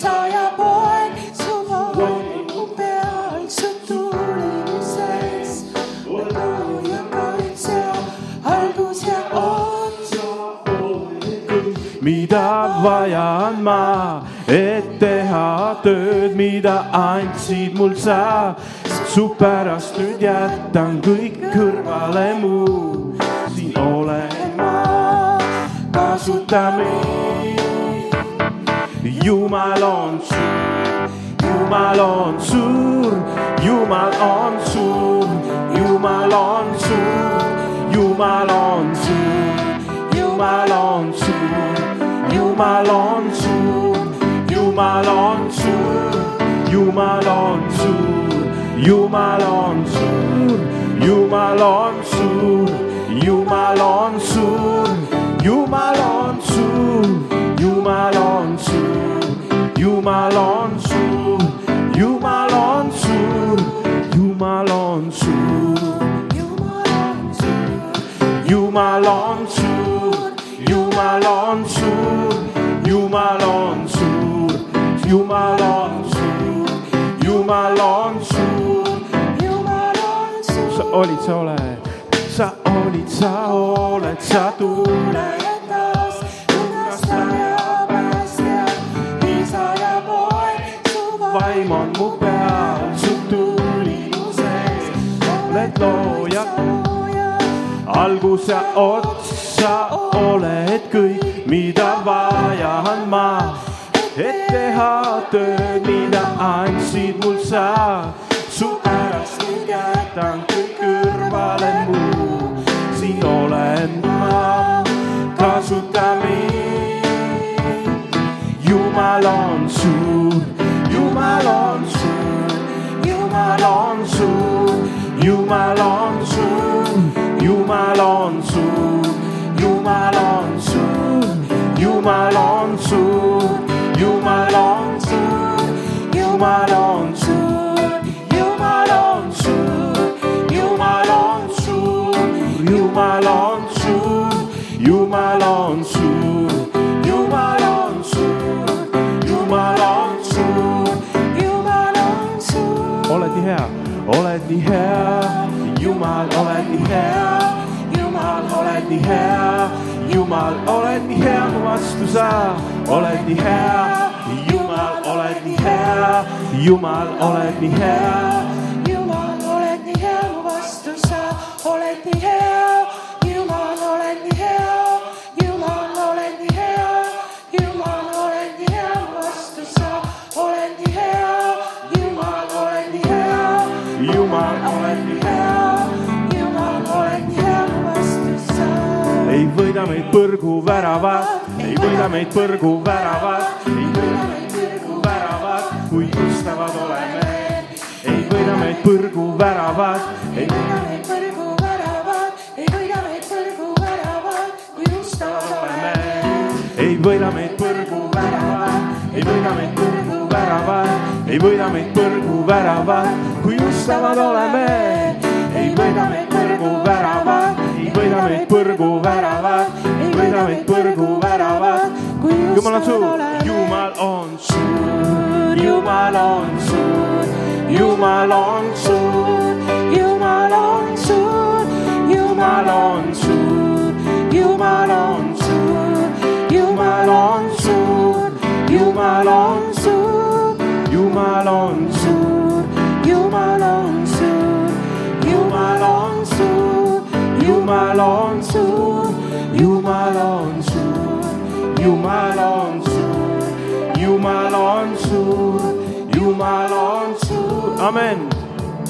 isa ja poeg, su vaimu peal, su tulimises. looja kaitsja, algus ja ots. mida vajan ma, et teha tööd, mida andsid mul sa. su pärast nüüd jätan kõik kõrvale muu, siin olen ma, kasuta mind. Jumal on suur, Jumal on suur, Jumal on suur, Jumal on suur, Jumal on suur, Jumal on suur, Jumal on suur, Jumal on suur, Jumal on suur, Jumal on suur, Jumal on suur, Jumal on suur, Jumal on suur, Jumal on suur, Jumal on suur, Jumal on suur, Jumal on suur. Jumal on suur, Jumal on suur, Jumal on suur, Jumal on suur, Jumal on suur. sa olid, sa oled, sa olid, sa oled, sa tuled. Oled looja, algus ja ots, sa oled kõik, mida vajan ma, et teha tööd, mida andsid mul sa, su pärast nüüd jätan kõik kõrvale muu, siin olen ma, kasuta mind. Jumal on suur, Jumal on suur, Jumal on suur, Jumal on suur, Jumal on suur, Jumal on suur, Jumal on suur, Jumal on suur, Jumal on suur, Jumal on suur, Jumal on suur, Jumal on suur, Jumal all I need here. You mal, all I need here. You mal, all I need here. You mal, all I need here. Was all You mal, all You mal, all here. põrguväravad, ei võida meid põrguväravad, ei võida meid põrguväravad, kui ustavad oleme. ei võida meid põrguväravad, ei võida meid põrguväravad, ei võida meid põrguväravad, kui ustavad oleme. ei võida meid põrguväravad, ei võida meid põrguväravad, ei võida meid põrguväravad, kui ustavad oleme. ei võida meid põrguväravad, meid põrguväravad, ei võida meid põrguväravad, kui Jumal on suur, Jumal on suur, Jumal on suur, Jumal on suur, Jumal on suur, Jumal on suur, Jumal on suur, Jumal on suur, Jumal on suur, Jumal on suur, my long sword, you my long sword, you my long sword, you my long sword, you my long sword. Amen.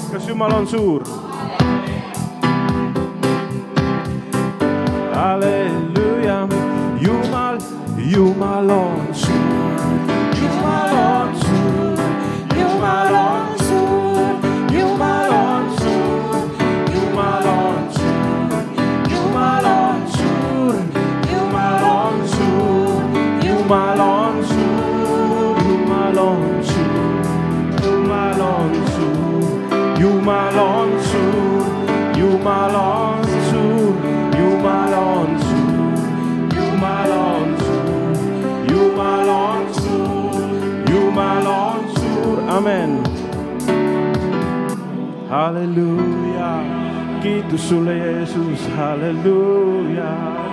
Kasi my long sword. Hallelujah. You my, you my long sword. amen. halleluuja, kiitus sulle, Jeesus, halleluuja.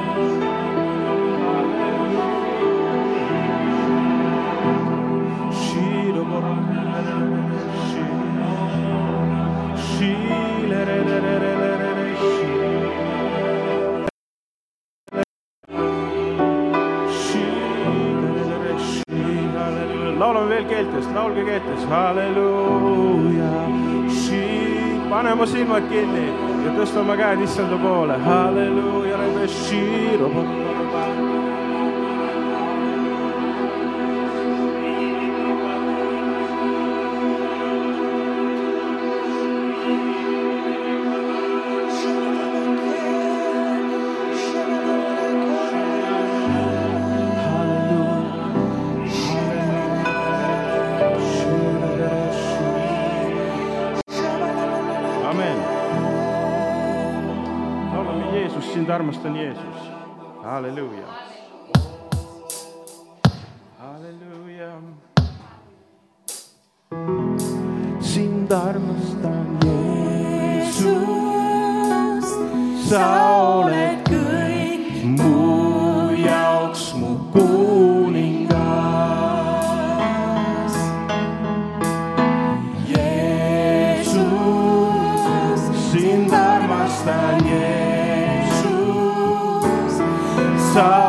keeltes, laulge keeltes, halleluuja. pane oma silmad kinni ja tõsta oma käed issanda poole, halleluuja. Jeesus, sind armastan, Jeesus. halleluuja. halleluuja. sind armastan, Jeesus, sa oled kõik sa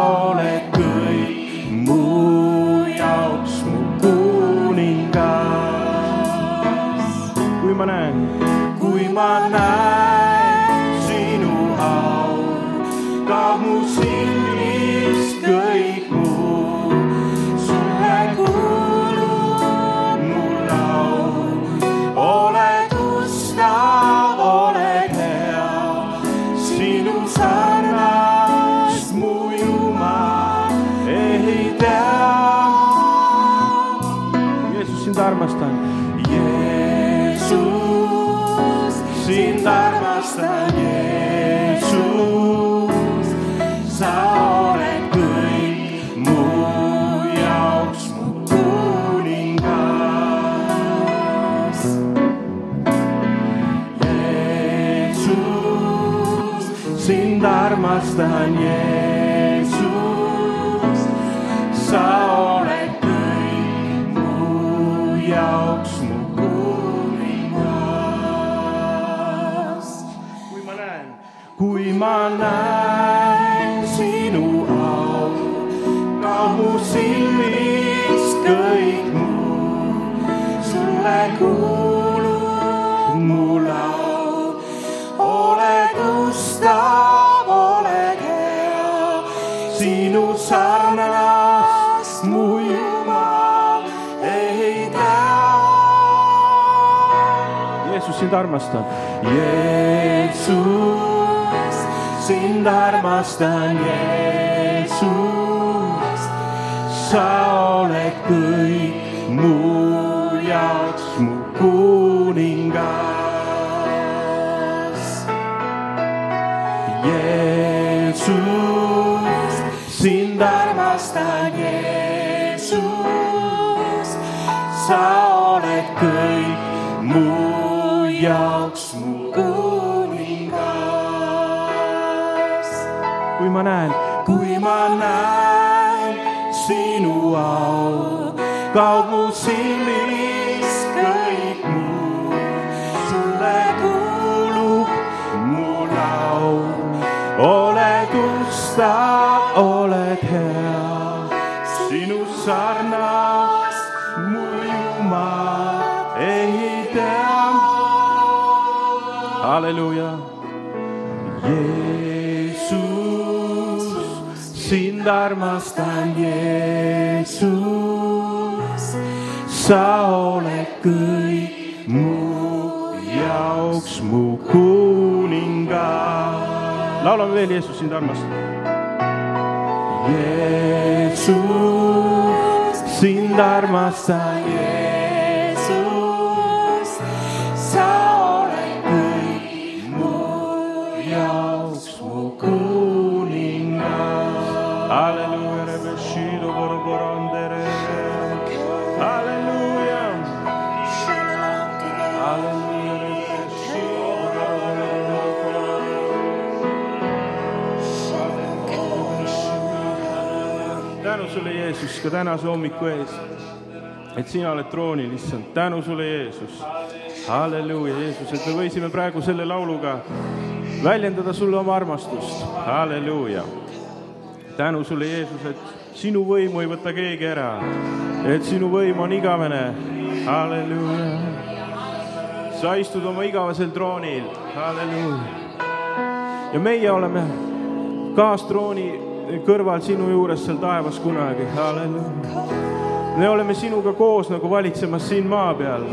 armastan, Jeesus, sa oled kõik mu jaoks mu kuningas. kui ma näen, kui ma näen sinu au, kaob mu silmist sind armastan. Jeesus, sind armastan, Jeesus, sa oled kõik mu jaoks mu kuningas. Jeesus, sind armastan, Jeesus, sa oled kõik kui ma näen, kui ma näen sinu au, kaob mu silmist kõik muu, sulle kuulub mu laul, oled ustav, oled hea, sinu sarnast mu Jumal ei tea. halleluuja. armastan, Jeesus, sa oled kõik mu jaoks mu kuningas. laulame veel Jeesus, sind armastan. Jeesus, sind armastan, Jeesus, kiitus ka tänase hommiku eest, et sina oled troonil, issand, tänu sulle, Jeesus. halleluuja, Jeesus, et me võisime praegu selle lauluga väljendada sulle oma armastust, halleluuja. tänu sulle, Jeesus, et sinu võimu ei võta keegi ära, et sinu võim on igavene, halleluuja. sa istud oma igavesel troonil, halleluuja ja meie oleme kaastrooni kõrval sinu juures seal taevas kunagi, halleluuja. me oleme sinuga koos nagu valitsemas siin maa peal.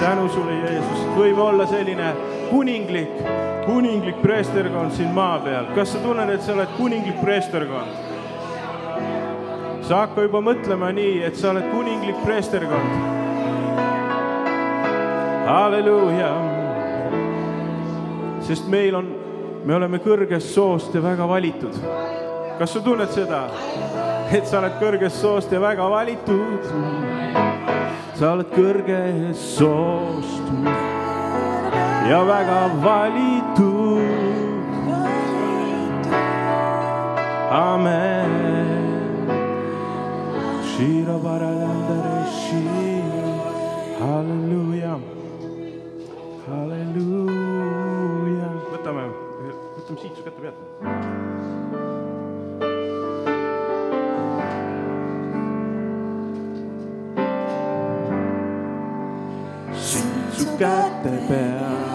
tänu sulle, Jeesus, võime olla selline kuninglik, kuninglik preesterkond siin maa peal. kas sa tunned, et sa oled kuninglik preesterkond? sa hakka juba mõtlema nii, et sa oled kuninglik preesterkond. halleluuja. sest meil on, me oleme kõrgest soost ja väga valitud. Kas sa tunned seda, et sa oled kõrgest soost ja väga valitud? sa oled kõrgest soost ja väga valitud. amen. Halleluuja, halleluuja. võtame, võtame siit su kätte pealt. Siit su käte pealt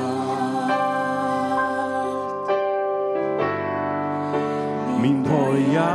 mind hoia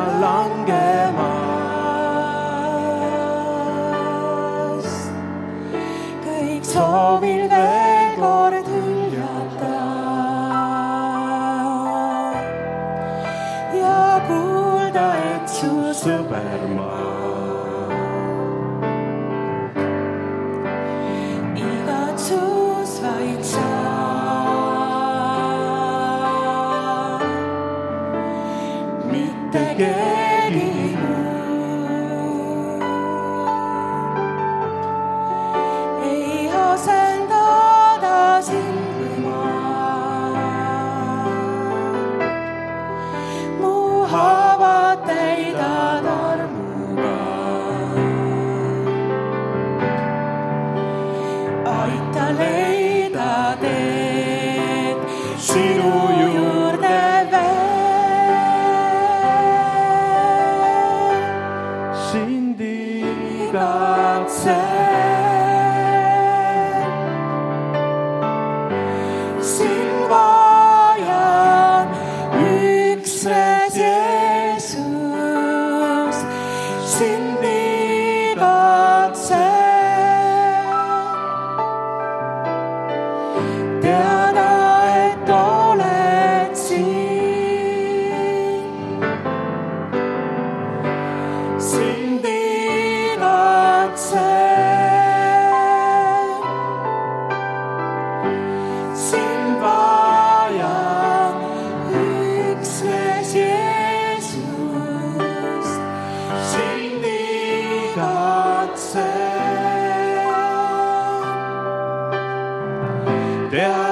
aita leida teed sinu Der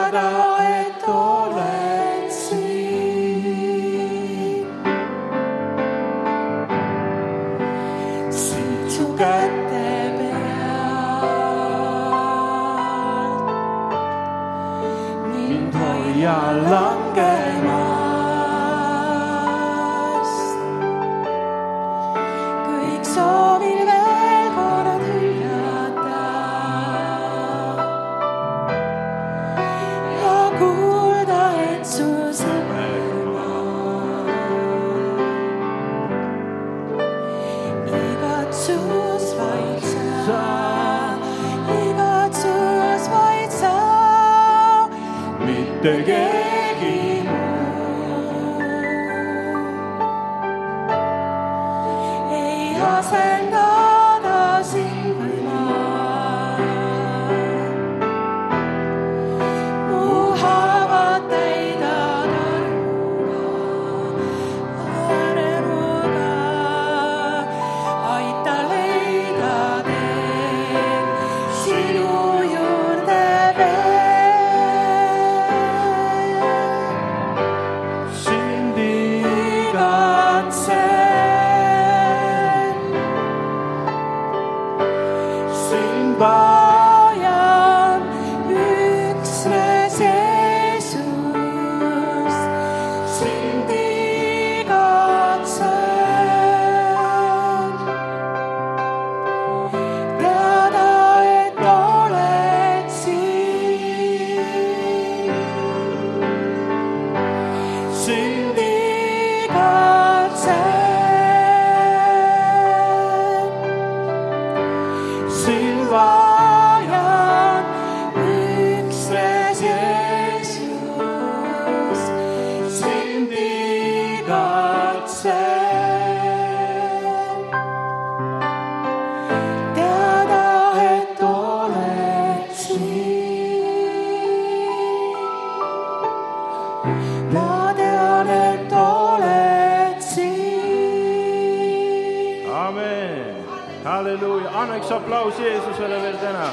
halleluuja, annaks aplaus Jeesusele veel täna.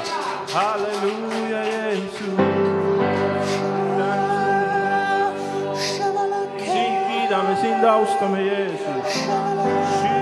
halleluuja, Jeesus. sind kiidame, sind austame, Jeesus.